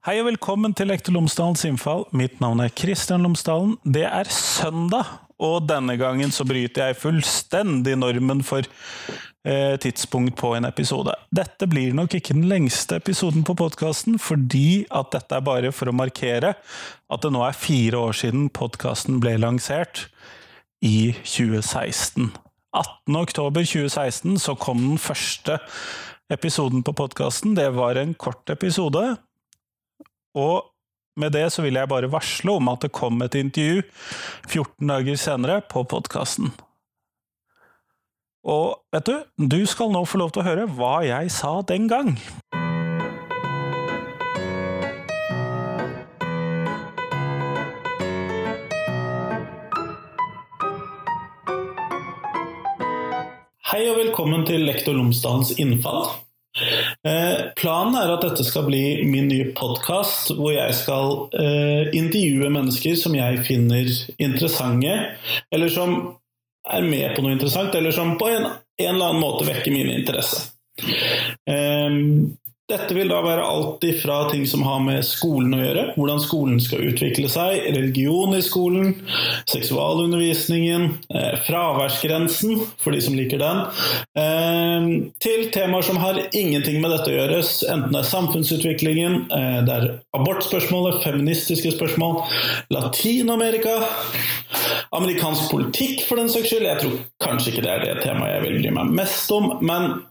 Hei og velkommen til Lektor Lomsdalens innfall. Mitt navn er Kristian Lomsdalen. Det er søndag, og denne gangen så bryter jeg fullstendig normen for eh, tidspunkt på en episode. Dette blir nok ikke den lengste episoden på podkasten, fordi at dette er bare for å markere at det nå er fire år siden podkasten ble lansert, i 2016. 18. oktober 2016 så kom den første episoden på podkasten. Det var en kort episode og med det så vil jeg bare varsle om at det kom et intervju 14 dager senere på podkasten. Og vet du, du skal nå få lov til å høre hva jeg sa den gang. Hei og velkommen til Lektor Lomsdalens innfall. Eh, planen er at dette skal bli min nye podkast, hvor jeg skal eh, intervjue mennesker som jeg finner interessante, eller som er med på noe interessant, eller som på en, en eller annen måte vekker min interesse. Eh, dette vil da være alt ifra ting som har med skolen å gjøre, hvordan skolen skal utvikle seg, religion i skolen, seksualundervisningen, eh, fraværsgrensen, for de som liker den, eh, til temaer som har ingenting med dette å gjøre, enten det er samfunnsutviklingen, eh, det er abortspørsmålet, feministiske spørsmål, Latin-Amerika, amerikansk politikk for den saks skyld. Jeg tror kanskje ikke det er det temaet jeg vil bry meg mest om, men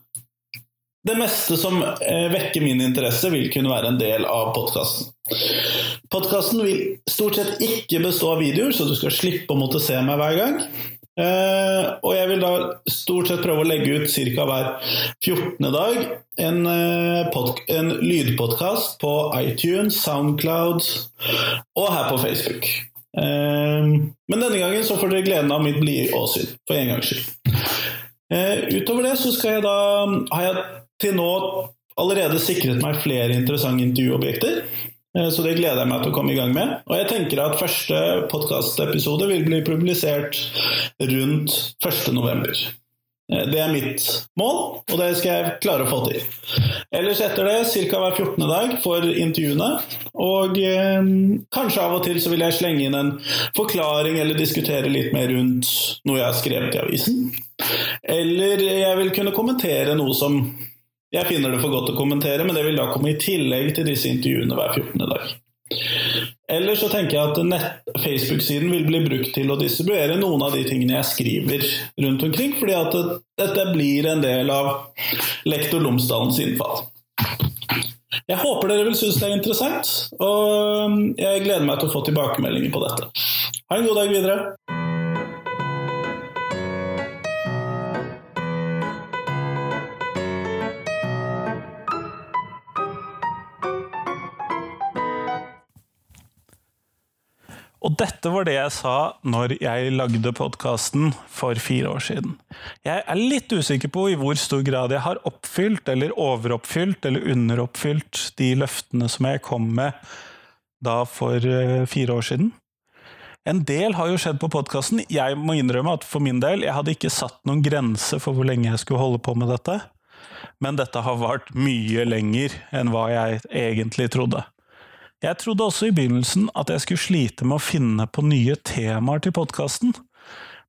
det meste som eh, vekker min interesse, vil kunne være en del av podkasten. Podkasten vil stort sett ikke bestå av videoer, så du skal slippe å måtte se meg hver gang. Eh, og jeg vil da stort sett prøve å legge ut ca. hver 14. dag en, eh, en lydpodkast på iTunes, Soundcloud og her på Facebook. Men denne gangen så får dere gleden av mitt blide åsyn, for en gangs skyld. Utover det så skal jeg da har jeg til nå allerede sikret meg flere interessante intervjuobjekter. Eh, så det gleder jeg meg til å komme i gang med. Og jeg tenker at første podkastepisode vil bli publisert rundt 1.11. Eh, det er mitt mål, og det skal jeg klare å få til. Ellers etter det ca. hver 14. dag for intervjuene. Og eh, kanskje av og til så vil jeg slenge inn en forklaring eller diskutere litt mer rundt noe jeg har skrevet i avisen. Eller jeg vil kunne kommentere noe som jeg finner det for godt å kommentere, men det vil da komme i tillegg til disse intervjuene hver 14. dag. Eller så tenker jeg at Facebook-siden vil bli brukt til å distribuere noen av de tingene jeg skriver rundt omkring, fordi at dette blir en del av lektor Lomsdalens innfall. Jeg håper dere vil synes det er interessant, og jeg gleder meg til å få tilbakemeldinger på dette. Ha en god dag videre. Og dette var det jeg sa når jeg lagde podkasten for fire år siden. Jeg er litt usikker på i hvor stor grad jeg har oppfylt, eller overoppfylt, eller underoppfylt de løftene som jeg kom med da for eh, fire år siden. En del har jo skjedd på podkasten. Jeg må innrømme at for min del, jeg hadde ikke satt noen grense for hvor lenge jeg skulle holde på med dette. Men dette har vart mye lenger enn hva jeg egentlig trodde. Jeg trodde også i begynnelsen at jeg skulle slite med å finne på nye temaer til podkasten.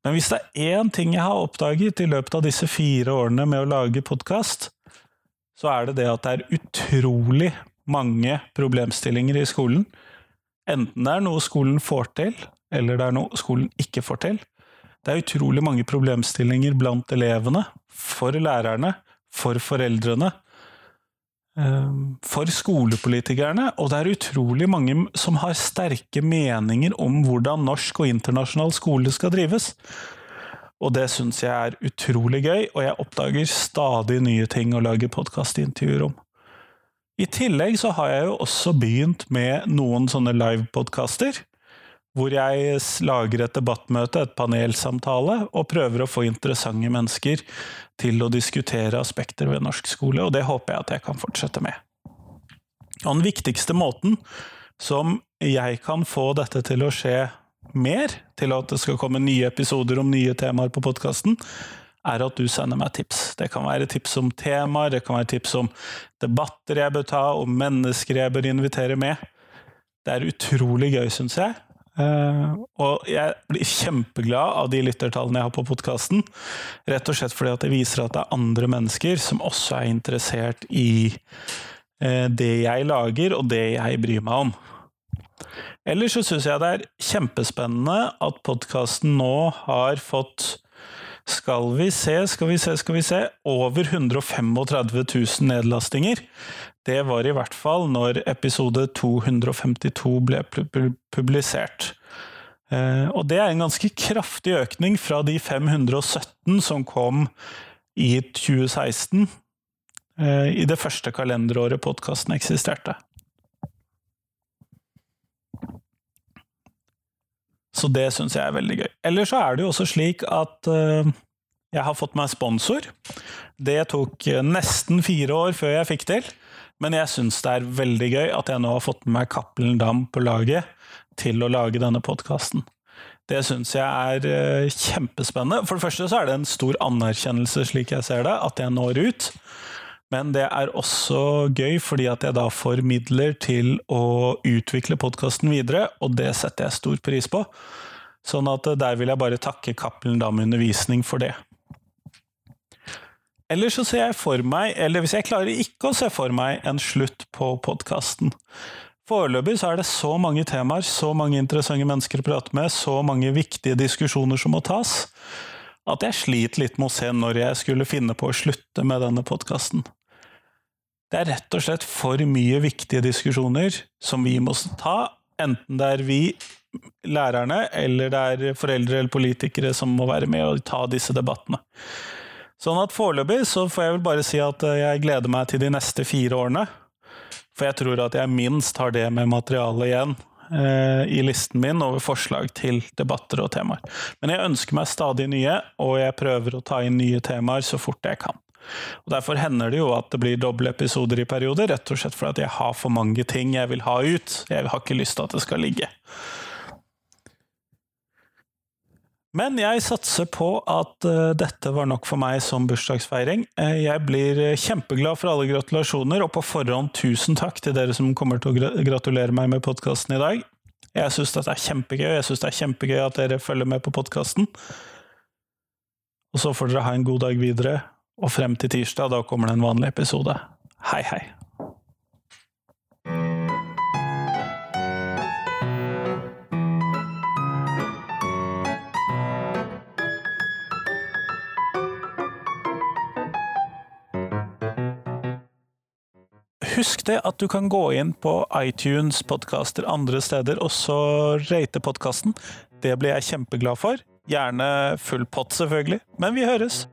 Men hvis det er én ting jeg har oppdaget i løpet av disse fire årene med å lage podkast, så er det det at det er utrolig mange problemstillinger i skolen. Enten det er noe skolen får til, eller det er noe skolen ikke får til. Det er utrolig mange problemstillinger blant elevene, for lærerne, for foreldrene, for skolepolitikerne, og det er utrolig mange som har sterke meninger om hvordan norsk og internasjonal skole skal drives. Og det syns jeg er utrolig gøy, og jeg oppdager stadig nye ting å lage podkastintervjuer om. I tillegg så har jeg jo også begynt med noen sånne livepodkaster hvor jeg lager et debattmøte, et panelsamtale, og prøver å få interessante mennesker til å diskutere aspekter ved norsk skole, og det håper jeg at jeg kan fortsette med. Og den viktigste måten som jeg kan få dette til å skje mer, til at det skal komme nye episoder om nye temaer på podkasten, er at du sender meg tips. Det kan være tips om temaer, det kan være tips om debatter jeg bør ta, om mennesker jeg bør invitere med. Det er utrolig gøy, syns jeg. Uh, og jeg blir kjempeglad av de lyttertallene jeg har på podkasten. Rett og slett fordi at det viser at det er andre mennesker som også er interessert i uh, det jeg lager, og det jeg bryr meg om. Ellers så syns jeg det er kjempespennende at podkasten nå har fått skal vi se, skal vi se, skal vi se Over 135 000 nedlastinger. Det var i hvert fall når episode 252 ble publisert. Eh, og det er en ganske kraftig økning fra de 517 som kom i 2016, eh, i det første kalenderåret podkasten eksisterte. Så det syns jeg er veldig gøy. Eller så er det jo også slik at uh, jeg har fått meg sponsor. Det tok nesten fire år før jeg fikk til, men jeg syns det er veldig gøy at jeg nå har fått med meg Cappelen Dam på laget til å lage denne podkasten. Det syns jeg er uh, kjempespennende. For det første så er det en stor anerkjennelse, slik jeg ser det, at jeg når ut. Men det er også gøy fordi at jeg da får midler til å utvikle podkasten videre, og det setter jeg stor pris på. Sånn at der vil jeg bare takke Cappelen Dam Undervisning for det. Eller så ser jeg for meg, eller hvis jeg klarer ikke å se for meg, en slutt på podkasten. Foreløpig så er det så mange temaer, så mange interessante mennesker å prate med, så mange viktige diskusjoner som må tas, at jeg sliter litt med å se når jeg skulle finne på å slutte med denne podkasten. Det er rett og slett for mye viktige diskusjoner som vi må ta, enten det er vi, lærerne, eller det er foreldre eller politikere som må være med og ta disse debattene. Sånn at foreløpig så får jeg vel bare si at eh, jeg gleder meg til de neste fire årene. For jeg tror at jeg minst har det med materialet igjen eh, i listen min over forslag til debatter og temaer. Men jeg ønsker meg stadig nye, og jeg prøver å ta inn nye temaer så fort jeg kan. Og Derfor hender det jo at det blir doble episoder i perioder, rett og slett fordi jeg har for mange ting jeg vil ha ut. Jeg har ikke lyst til at det skal ligge. Men jeg satser på at uh, dette var nok for meg som bursdagsfeiring. Uh, jeg blir kjempeglad for alle gratulasjoner, og på forhånd tusen takk til dere som kommer til å gratulere meg med podkasten i dag. Jeg syns dette er kjempegøy, jeg syns det er kjempegøy at dere følger med på podkasten. Og så får dere ha en god dag videre, og frem til tirsdag, da kommer det en vanlig episode. Hei, hei. Husk det at du kan gå inn på iTunes, podkaster andre steder, og så rate podkasten. Det blir jeg kjempeglad for. Gjerne full pott, selvfølgelig. Men vi høres!